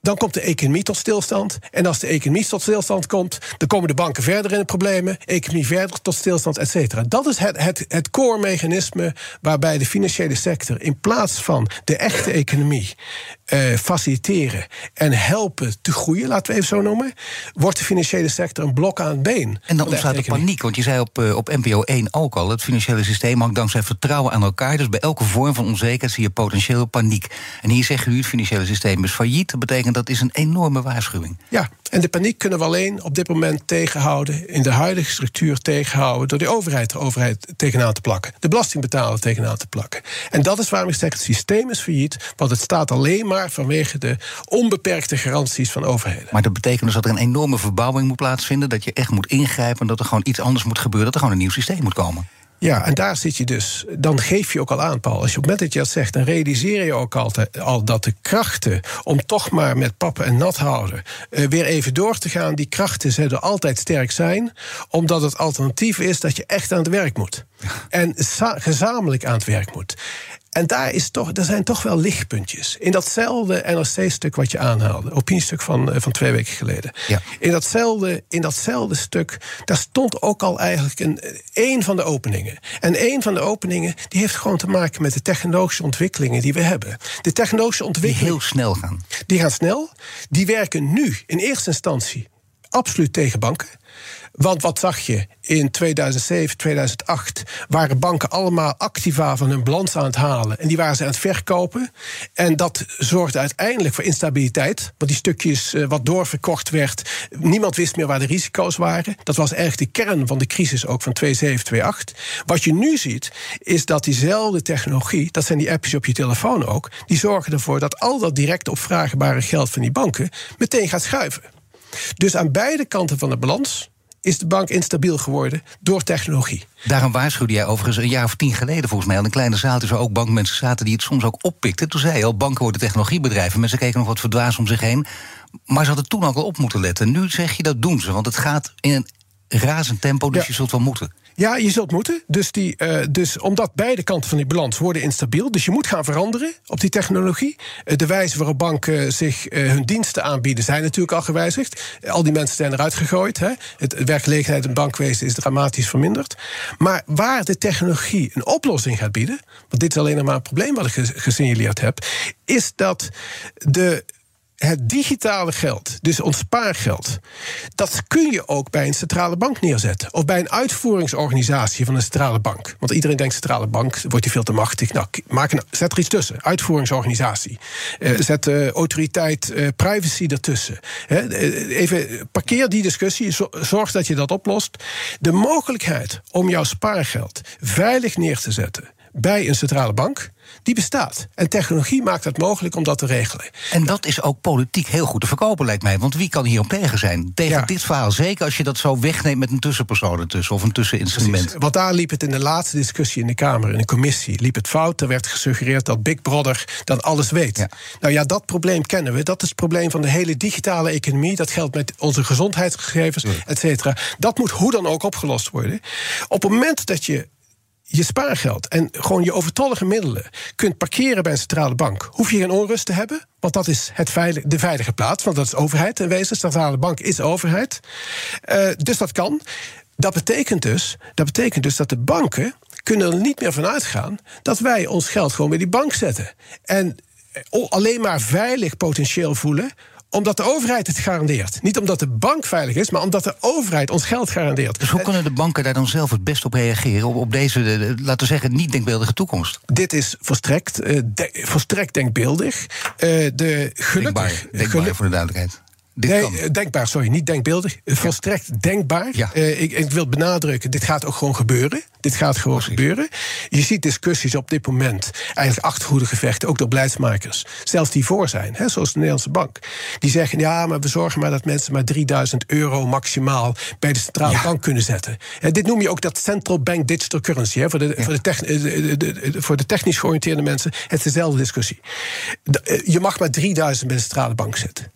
Dan komt de economie tot stilstand. En als de economie tot stilstand komt, dan komen de banken verder in de problemen. Economie verder tot stilstand, et cetera. Dat is het, het, het core-mechanisme waarbij de financiële sector in plaats van de echte economie uh, faciliteren en helpen te groeien, laten we even zo noemen, wordt de financiële sector een blok aan het been. En dan ontstaat er paniek, want je zei op, uh, op NPO 1 ook al: het financiële systeem hangt dankzij vertrouwen aan elkaar. Dus bij elke vorm van onzekerheid zie je potentieel paniek. En hier zeggen u: het financiële systeem is failliet. Dat betekent dat is een enorme waarschuwing. Ja, en de paniek kunnen we alleen op dit moment tegenhouden, in de huidige structuur tegenhouden, door de overheid de overheid tegenaan te plakken, de belastingbetaler tegenaan te plakken. En dat is waarom ik zeg: het systeem is failliet, want het staat alleen maar vanwege de onbeperkte garanties van overheden. Maar dat betekent dus dat er een enorme verbouwing moet plaatsvinden, dat je echt moet ingrijpen, dat er gewoon iets anders moet gebeuren, dat er gewoon een nieuw systeem moet komen. Ja, en daar zit je dus. Dan geef je ook al aan, Paul. Als je op het moment dat je dat zegt, dan realiseer je ook altijd al dat de krachten om toch maar met pappen en nat houden uh, weer even door te gaan, die krachten zullen altijd sterk zijn, omdat het alternatief is dat je echt aan het werk moet. En gezamenlijk aan het werk moet. En daar is toch, er zijn toch wel lichtpuntjes. In datzelfde NRC-stuk wat je aanhaalde, opiniestuk van, eh, van twee weken geleden. Ja. In, datzelfde, in datzelfde stuk, daar stond ook al eigenlijk een, een van de openingen. En een van de openingen die heeft gewoon te maken met de technologische ontwikkelingen die we hebben. De technologische ontwikkelingen. Die heel snel gaan. Die gaan snel. Die werken nu in eerste instantie absoluut tegen banken. Want wat zag je in 2007, 2008? Waren banken allemaal activa van hun balans aan het halen. En die waren ze aan het verkopen. En dat zorgde uiteindelijk voor instabiliteit. Want die stukjes uh, wat doorverkocht werd. Niemand wist meer waar de risico's waren. Dat was eigenlijk de kern van de crisis ook van 2007, 2008. Wat je nu ziet, is dat diezelfde technologie. Dat zijn die appjes op je telefoon ook. Die zorgen ervoor dat al dat direct opvragenbare geld van die banken. meteen gaat schuiven. Dus aan beide kanten van de balans is de bank instabiel geworden door technologie. Daarom waarschuwde jij overigens een jaar of tien geleden volgens mij al een kleine zaal waar ook bankmensen zaten die het soms ook oppikten. Toen zei je al, banken worden technologiebedrijven. Mensen keken nog wat verdwaasd om zich heen. Maar ze hadden toen ook al op moeten letten. Nu zeg je dat doen ze, want het gaat in een razend tempo, dus Ja. je zult wel moeten. Ja, je zult moeten. Dus, die, eh, dus omdat beide kanten van die balans worden instabiel. Dus je moet gaan veranderen op die technologie. Eh, de wijze waarop banken zich eh, hun diensten aanbieden zijn natuurlijk al gewijzigd. Al die mensen zijn eruit gegooid. Hè. Het werkgelegenheid in het bankwezen is dramatisch verminderd. Maar waar de technologie een oplossing gaat bieden. Want dit is alleen nog maar een probleem wat ik ge- gesignaleerd heb. Is dat de het digitale geld, dus ons spaargeld, dat kun je ook bij een centrale bank neerzetten. Of bij een uitvoeringsorganisatie van een centrale bank. Want iedereen denkt centrale bank, wordt die veel te machtig. Nou, maak een, zet er iets tussen. Uitvoeringsorganisatie. Eh, zet eh, autoriteit eh, privacy ertussen. Eh, even parkeer die discussie. zo- Zorg dat je dat oplost. De mogelijkheid om jouw spaargeld veilig neer te zetten bij een centrale bank, die bestaat. En technologie maakt het mogelijk om dat te regelen. En dat is ook politiek heel goed te verkopen, lijkt mij. Want wie kan hierop tegen zijn? Tegen Ja. dit verhaal. Zeker als je dat zo wegneemt met een tussenpersoon ertussen. Of een tusseninstrument. Precies. Want daar liep het in de laatste discussie in de Kamer, in de commissie, liep het fout. Er werd gesuggereerd dat Big Brother dan alles weet. Ja. Nou ja, dat probleem kennen we. Dat is het probleem van de hele digitale economie. Dat geldt met onze gezondheidsgegevens, et cetera. Dat moet hoe dan ook opgelost worden. Op het moment dat je je spaargeld en gewoon je overtollige middelen kunt parkeren bij een centrale bank, hoef je geen onrust te hebben. Want dat is het de veilige plaats, want dat is overheid. En wezen, de centrale bank is overheid. Eh, dus dat kan. Dat betekent, dus, dat betekent dus dat de banken kunnen er niet meer van uitgaan dat wij ons geld gewoon bij die bank zetten. En eh, alleen maar veilig potentieel voelen omdat de overheid het garandeert. Niet omdat de bank veilig is, maar omdat de overheid ons geld garandeert. Dus hoe kunnen de banken daar dan zelf het best op reageren? Op, op deze, de- de- laten we zeggen, niet denkbeeldige toekomst? Dit is volstrekt, eh, de- volstrekt denkbeeldig. Eh, de gelukkig, Denkbaar, denkbaar geluk- voor de duidelijkheid. Dit Nee, kan. eh, denkbaar, sorry, niet denkbeeldig. Eh, Volstrekt denkbaar. Ja. Eh, ik, ik wil benadrukken, dit gaat ook gewoon gebeuren. Dit gaat gewoon gebeuren. Je ziet discussies op dit moment, eigenlijk achterhoedegevechten, ook door beleidsmakers, zelfs die voor zijn, hè, zoals de Nederlandse Bank. Die zeggen, ja, maar we zorgen maar dat mensen maar 3000 euro maximaal bij de centrale Ja. bank kunnen zetten. Eh, dit noem je ook dat central bank digital currency. Hè, voor, de, voor, de de- voor de technisch georiënteerde mensen, het is dezelfde discussie. Je mag maar 3000 bij de centrale bank zetten.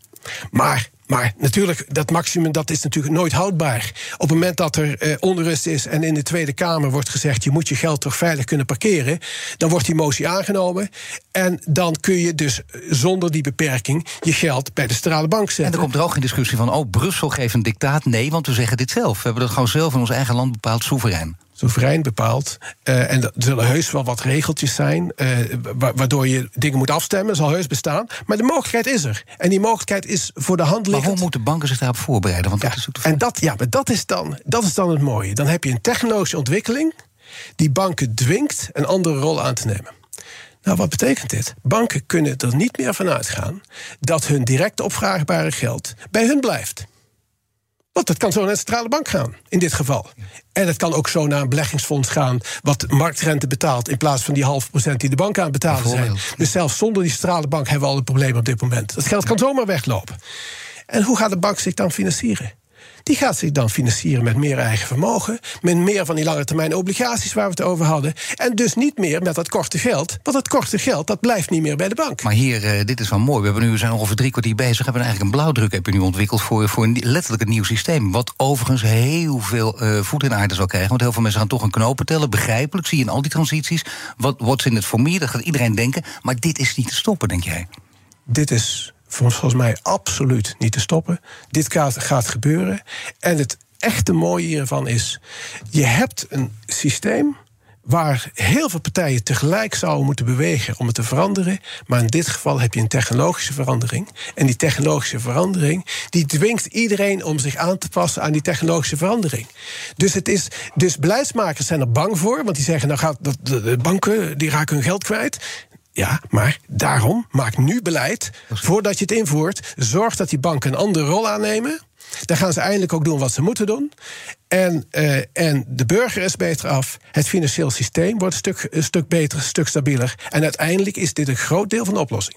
Maar, maar natuurlijk, dat maximum dat is natuurlijk nooit houdbaar. Op het moment dat er eh, onrust is en in de Tweede Kamer wordt gezegd... je moet je geld toch veilig kunnen parkeren... dan wordt die motie aangenomen. En dan kun je dus eh, zonder die beperking je geld bij de centrale bank En zetten. er komt er ook geen discussie van, oh, Brussel geeft een dictaat. Nee, want we zeggen dit zelf. We hebben dat gewoon zelf in ons eigen land bepaald, soeverein. Soeverein bepaald. Eh, en er zullen heus wel wat regeltjes zijn, eh, wa- waardoor je dingen moet afstemmen, zal heus bestaan. Maar de mogelijkheid is er. En die mogelijkheid is voor de hand Maar liggend. hoe moeten banken zich daarop voorbereiden? Want dat Ja, is ook de en dat, ja, maar dat is, dan, dat is dan het mooie. Dan heb je een technologische ontwikkeling die banken dwingt een andere rol aan te nemen. Nou, wat betekent dit? Banken kunnen er niet meer van uitgaan dat hun direct opvraagbare geld bij hun blijft. Want dat kan zo naar de centrale bank gaan, in dit geval. En het kan ook zo naar een beleggingsfonds gaan... wat marktrente betaalt in plaats van die half procent... die de banken aan het betalen zijn. Dus zelfs zonder die centrale bank hebben we al een probleem op dit moment. Dat geld kan zomaar weglopen. En hoe gaat de bank zich dan financieren? Die gaat zich dan financieren met meer eigen vermogen, met meer van die lange termijn obligaties waar we het over hadden. En dus niet meer met dat korte geld. Want dat korte geld dat blijft niet meer bij de bank. Maar hier, eh, dit is wel mooi. We, hebben nu, we zijn ongeveer drie kwartier bezig. We hebben eigenlijk een blauwdruk heb je nu ontwikkeld voor, voor een, letterlijk een nieuw systeem. Wat overigens heel veel eh, voet in aarde zal krijgen. Want heel veel mensen gaan toch een knopen tellen. Begrijpelijk, zie je in al die transities. Wat what's in het me, dat gaat iedereen denken. Maar dit is niet te stoppen, denk jij? Dit is voor- volgens mij absoluut niet te stoppen. Dit gaat, gaat gebeuren. En het echte mooie hiervan is: je hebt een systeem waar heel veel partijen tegelijk zouden moeten bewegen om het te veranderen. Maar in dit geval heb je een technologische verandering. En die technologische verandering die dwingt iedereen om zich aan te passen aan die technologische verandering. Dus, het is, dus beleidsmakers zijn er bang voor, want die zeggen: nou gaat de, de banken die raken hun geld kwijt. Ja, maar daarom maak nu beleid voordat je het invoert. Zorg dat die banken een andere rol aannemen. Dan gaan ze eindelijk ook doen wat ze moeten doen. En, eh, en de burger is beter af. Het financieel systeem wordt een stuk, een stuk beter, een stuk stabieler. En uiteindelijk is dit een groot deel van de oplossing.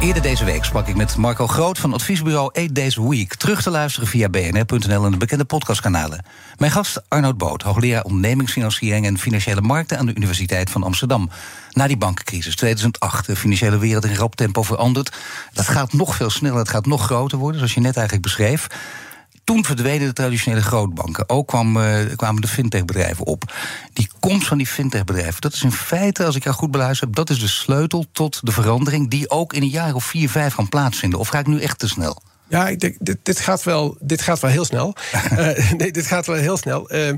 Eerder deze week sprak ik met Marco Groot van adviesbureau 8 Days a Week. Terug te luisteren via bnr.nl en de bekende podcastkanalen. Mijn gast Arnoud Boot, hoogleraar ondernemingsfinanciering en financiële markten aan de Universiteit van Amsterdam. Na die bankencrisis 2008, de financiële wereld in rap tempo veranderd. Dat gaat nog veel sneller, het gaat nog groter worden, zoals je net eigenlijk beschreef. Toen verdwenen de traditionele grootbanken. Ook uh, kwamen de fintechbedrijven op. Die komst van die fintechbedrijven, dat is in feite, als ik jou goed beluister heb, dat is de sleutel tot de verandering die ook in een jaar of vier, vijf kan plaatsvinden. Of ga ik nu echt te snel? Ja, ik denk, dit, dit, gaat wel, dit gaat wel heel snel. uh, nee, dit gaat wel heel snel. Uh, uh,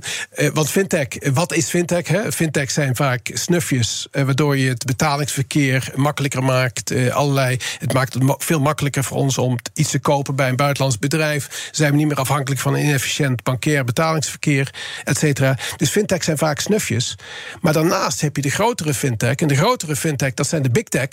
want fintech, wat is fintech? Hè? Fintech zijn vaak snufjes, waardoor je het betalingsverkeer makkelijker maakt. allerlei, het maakt het veel makkelijker voor ons om iets te kopen bij een buitenlands bedrijf. Zijn we niet meer afhankelijk van een inefficiënt bankair betalingsverkeer, et cetera. Dus fintech zijn vaak snufjes. Maar daarnaast heb je de grotere fintech. En de grotere fintech, dat zijn de big tech.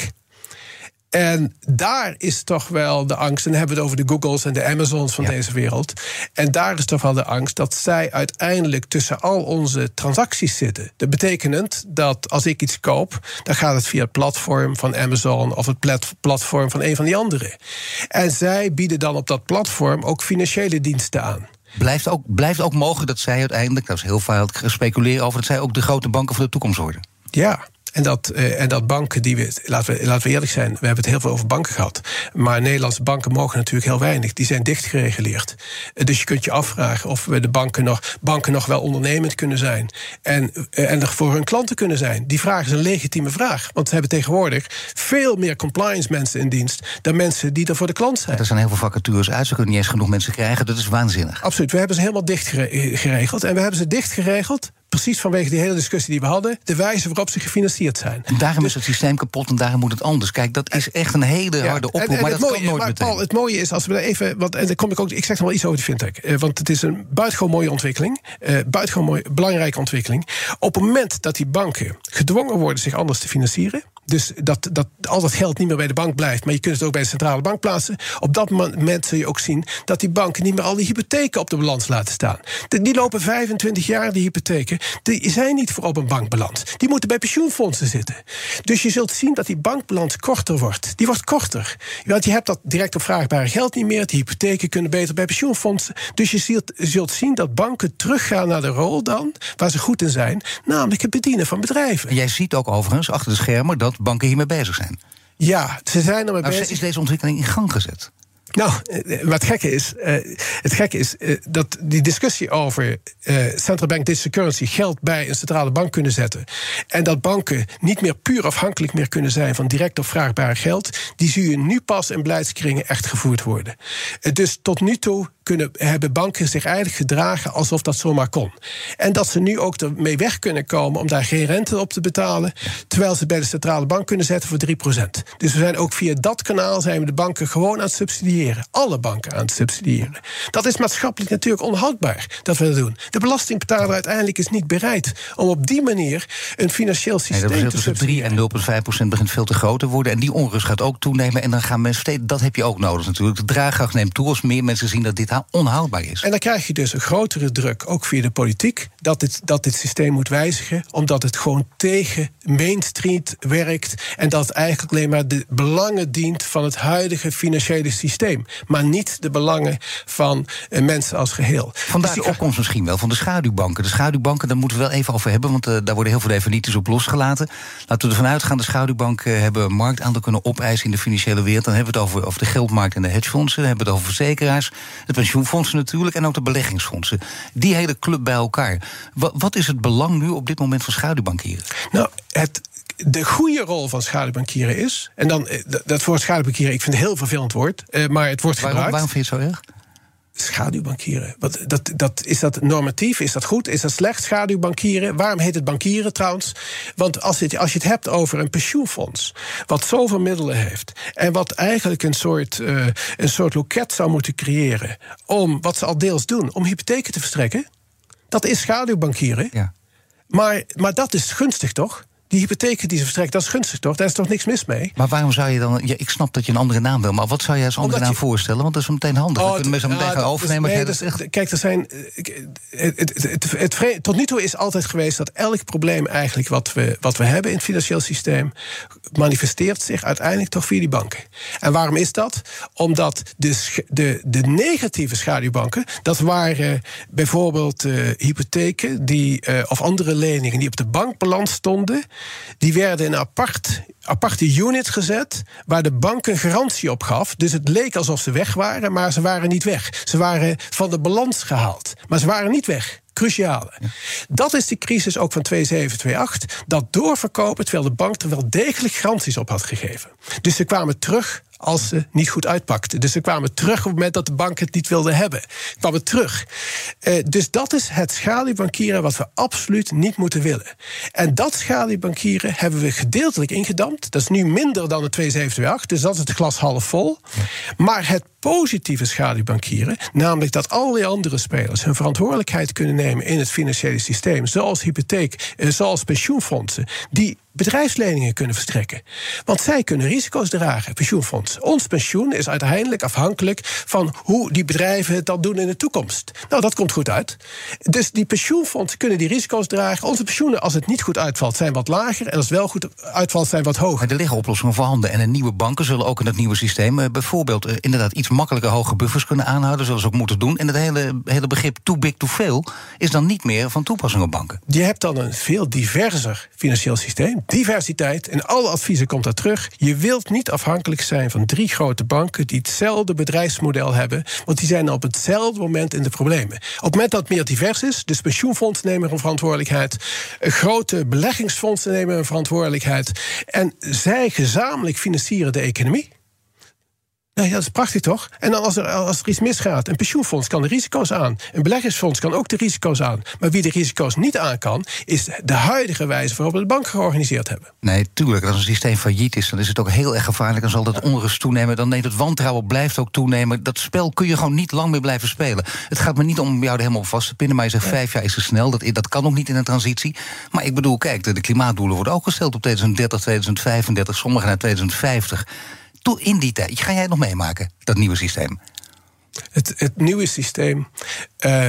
En daar is toch wel de angst, en dan hebben we het over de Googles en de Amazons van deze wereld. En daar is toch wel de angst dat zij uiteindelijk tussen al onze transacties zitten. Dat betekent dat als ik iets koop, dan gaat het via het platform van Amazon of het platform van een van die anderen. En zij bieden dan op dat platform ook financiële diensten aan. Blijft ook, blijft ook mogelijk dat zij uiteindelijk, dat is heel veel gespeculeerd over, dat zij ook de grote banken van de toekomst worden. Ja, en dat, uh, en dat banken die we, laten we, laten we eerlijk zijn, we hebben het heel veel over banken gehad. Maar Nederlandse banken mogen natuurlijk heel weinig. Die zijn dicht gereguleerd. Uh, dus je kunt je afvragen of we de banken nog, banken nog wel ondernemend kunnen zijn. En, uh, en er voor hun klanten kunnen zijn. Die vraag is een legitieme vraag. Want ze hebben tegenwoordig veel meer compliance mensen in dienst dan mensen die er voor de klant zijn. Er zijn heel veel vacatures uit. Ze kunnen niet eens genoeg mensen krijgen. Dat is waanzinnig. Absoluut. We hebben ze helemaal dicht geregeld. En we hebben ze dicht geregeld precies vanwege die hele discussie die we hadden, de wijze waarop ze gefinancierd zijn. En daarom is het systeem kapot en daarom moet het anders. Kijk, dat is echt een hele harde oproep, en, en maar dat mooie, kan nooit maar meteen. Paul, het mooie is, als we daar even, want en dan kom ik ook, ik zeg nog wel iets over de fintech, eh, want het is een buitengewoon mooie ontwikkeling, eh, buitengewoon mooi, belangrijke ontwikkeling. Op het moment dat die banken gedwongen worden zich anders te financieren, dus dat, dat al dat geld niet meer bij de bank blijft, maar je kunt het ook bij de centrale bank plaatsen. Op dat moment zul je ook zien dat die banken niet meer al die hypotheken op de balans laten staan. die lopen 25 jaar, die hypotheken. Die zijn niet voor op een bank beland. Die moeten bij pensioenfondsen zitten. Dus je zult zien dat die bankbalans korter wordt. Die wordt korter. Want je hebt dat direct opvraagbare geld niet meer. Die hypotheken kunnen beter bij pensioenfondsen. Dus je zult, zult zien dat banken teruggaan naar de rol dan, waar ze goed in zijn, namelijk het bedienen van bedrijven. En jij ziet ook overigens achter de schermen dat banken hiermee bezig zijn. Ja, ze zijn ermee maar bezig. Is deze ontwikkeling in gang gezet? Nou, wat gekke is, uh, het gekke is dat die discussie over uh, central bank digital currency geld bij een centrale bank kunnen zetten. En dat banken niet meer puur afhankelijk meer kunnen zijn van direct opvraagbare geld. Die zie je nu pas in beleidskringen echt gevoerd worden. dus tot nu toe kunnen, hebben banken zich eigenlijk gedragen alsof dat zomaar kon. En dat ze nu ook ermee weg kunnen komen om daar geen rente op te betalen. Terwijl ze bij de centrale bank kunnen zetten voor 3%. Dus we zijn ook via dat kanaal zijn we de banken gewoon aan het subsidiëren. Alle banken aan het subsidiëren. Dat is maatschappelijk natuurlijk onhoudbaar dat we dat doen. De belastingbetaler uiteindelijk is niet bereid om op die manier een financieel systeem nee, dat te subsidiëren. 3 en 0,5% begint veel te groot te worden. En die onrust gaat ook toenemen. En dan gaan mensen steeds. Dat heb je ook nodig natuurlijk. De draagkracht neemt toe als meer mensen zien dat dit onhoudbaar is. En dan krijg je dus een grotere druk, ook via de politiek, dat dit, dat dit systeem moet wijzigen, omdat het gewoon tegen Main Street werkt en dat eigenlijk alleen maar de belangen dient van het huidige financiële systeem, maar niet de belangen van uh, mensen als geheel. Vandaar dus die opkomst misschien wel van de schaduwbanken. De schaduwbanken, daar moeten we wel even over hebben, want uh, daar worden heel veel definities op losgelaten. Laten we ervan uitgaan, de schaduwbanken hebben marktaandeel kunnen opeisen in de financiële wereld. Dan hebben we het over, over de geldmarkt en de hedgefondsen, dan hebben we het over verzekeraars, het pensioenfondsen natuurlijk en ook de beleggingsfondsen. Die hele club bij elkaar. Wat, wat is het belang nu op dit moment van schaduwbankieren? Nou, het, de goede rol van schaduwbankieren is. En dan dat woord schaduwbankieren, ik vind het een heel vervelend woord. maar het wordt waarom, gebruikt. Waarom vind je het zo erg? Schaduwbankieren. Wat, dat, dat, is dat normatief? Is dat goed? Is dat slecht? Schaduwbankieren? Waarom heet het bankieren trouwens? Want als, het, als je het hebt over een pensioenfonds. wat zoveel middelen heeft. en wat eigenlijk een soort, uh, een soort loket zou moeten creëren. om wat ze al deels doen, om hypotheken te verstrekken. dat is schaduwbankieren. Ja. Maar, maar dat is gunstig toch? Die hypotheken die ze verstrekken, dat is gunstig toch? Daar is toch niks mis mee? Maar waarom zou je dan... Ja, ik snap dat je een andere naam wil, maar wat zou jij als andere Omdat naam je- voorstellen? Want dat is meteen handig. Oh, We kunnen mensen meteen ja, gaan overnemen. nee, Kijk, er zijn. eh, Het, het, het, het vre- tot nu toe is altijd geweest dat elk probleem eigenlijk wat we, wat we hebben in het financieel systeem. manifesteert zich uiteindelijk toch via die banken. En waarom is dat? Omdat de, de, de negatieve schaduwbanken. dat waren bijvoorbeeld eh, hypotheken die, eh, of andere leningen die op de bankbalans stonden. Die werden in een apart, aparte unit gezet. waar de bank een garantie op gaf. Dus het leek alsof ze weg waren, maar ze waren niet weg. Ze waren van de balans gehaald, maar ze waren niet weg. Cruciale. Dat is de crisis ook van 2728. Dat doorverkopen terwijl de bank er wel degelijk garanties op had gegeven. Dus ze kwamen terug als ze niet goed uitpakten. Dus ze kwamen terug op het moment dat de bank het niet wilde hebben. Kwamen terug. Eh, dus dat is het schaduwbankieren wat we absoluut niet moeten willen. En dat schaduwbankieren hebben we gedeeltelijk ingedampt. Dat is nu minder dan de 2728, dus dat is het glas half vol. Maar het positieve schaduwbankieren, namelijk dat al die andere spelers hun verantwoordelijkheid kunnen in het financiële systeem, zoals hypotheek, eh, zoals pensioenfondsen, die bedrijfsleningen kunnen verstrekken. Want zij kunnen risico's dragen, pensioenfondsen. Ons pensioen is uiteindelijk afhankelijk van hoe die bedrijven het dan doen in de toekomst. Nou, dat komt goed uit. Dus die pensioenfondsen kunnen die risico's dragen. Onze pensioenen, als het niet goed uitvalt, zijn wat lager. En als het wel goed uitvalt, zijn wat hoger. Maar er liggen oplossingen voorhanden. En de nieuwe banken zullen ook in het nieuwe systeem... eh, bijvoorbeeld eh, inderdaad iets makkelijker hoge buffers kunnen aanhouden... zoals ze ook moeten doen. En het hele, hele begrip too big to fail... is dan niet meer van toepassing op banken. Je hebt dan een veel diverser financieel systeem. Diversiteit. In alle adviezen komt dat terug. Je wilt niet afhankelijk zijn van drie grote banken die hetzelfde bedrijfsmodel hebben. Want die zijn op hetzelfde moment in de problemen. Op het moment dat het meer divers is, dus pensioenfondsen nemen een verantwoordelijkheid. eh, Grote beleggingsfondsen nemen een verantwoordelijkheid. En zij gezamenlijk financieren de economie. Nee, dat is prachtig toch? En dan als er, als er iets misgaat, een pensioenfonds kan de risico's aan. Een beleggingsfonds kan ook de risico's aan. Maar wie de risico's niet aan kan, is de huidige wijze waarop we de banken georganiseerd hebben. Nee, tuurlijk. Als een systeem failliet is, dan is het ook heel erg gevaarlijk. Dan zal dat onrust toenemen. Dan neemt het wantrouwen blijft ook toenemen. Dat spel kun je gewoon niet lang meer blijven spelen. Het gaat me niet om jou er helemaal vast te pinnen. Maar je zegt vijf jaar is te snel. Dat, dat kan ook niet in een transitie. Maar ik bedoel, kijk, de, de klimaatdoelen worden ook gesteld op 2030, 2035. Sommige naar 2050. In die tijd. Ga jij het nog meemaken, dat nieuwe systeem? Het, het nieuwe systeem. eh,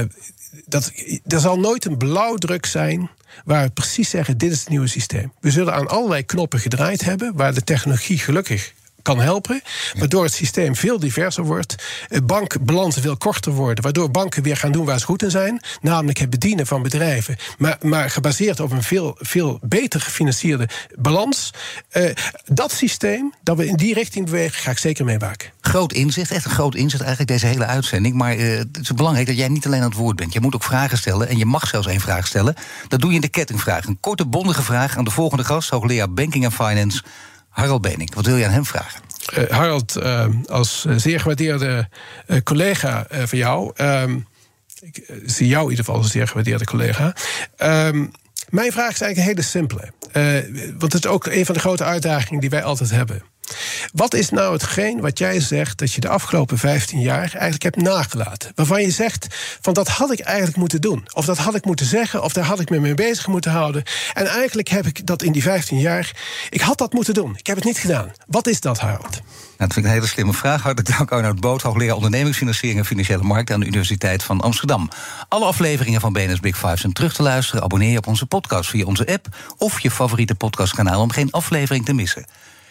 dat, er zal nooit een blauwdruk zijn. Waar we precies zeggen: dit is het nieuwe systeem. We zullen aan allerlei knoppen gedraaid hebben. Waar de technologie gelukkig kan helpen. Waardoor het systeem veel diverser wordt. eh, Bankbalansen veel korter worden. Waardoor banken weer gaan doen waar ze goed in zijn. Namelijk het bedienen van bedrijven. Maar, maar gebaseerd op een veel, veel beter gefinancierde balans. Eh, dat systeem, dat we in die richting bewegen, ga ik zeker meemaken. Groot inzicht, echt een groot inzicht eigenlijk deze hele uitzending. Maar eh, het is belangrijk dat jij niet alleen aan het woord bent. Je moet ook vragen stellen en je mag zelfs één vraag stellen. Dat doe je in de kettingvraag. Een korte, bondige vraag aan de volgende gast, hoogleraar Banking en Finance, Harald Benink. Wat wil je aan hem vragen? Eh, Harald, eh, als eh, zeer gewaardeerde collega van jou. ehm, ik zie jou in ieder geval als een zeer gewaardeerde collega. Ehm, mijn vraag is eigenlijk een hele simpele. Want het is ook een van de grote uitdagingen die wij altijd hebben. Wat is nou hetgeen wat jij zegt dat je de afgelopen 15 jaar eigenlijk hebt nagelaten? Waarvan je zegt van dat had ik eigenlijk moeten doen. Of dat had ik moeten zeggen, of daar had ik me mee bezig moeten houden. En eigenlijk heb ik dat in die 15 jaar. Ik had dat moeten doen. Ik heb het niet gedaan. Wat is dat, Harold? Nou, dat vind ik een hele slimme vraag. Hartelijk dank Arnoud Boot, hoogleraar ondernemingsfinanciering en financiële markten aan de Universiteit van Amsterdam. Alle afleveringen van BNS Big Five zijn terug te luisteren. Abonneer je op onze podcast via onze app of je favoriete podcastkanaal om geen aflevering te missen.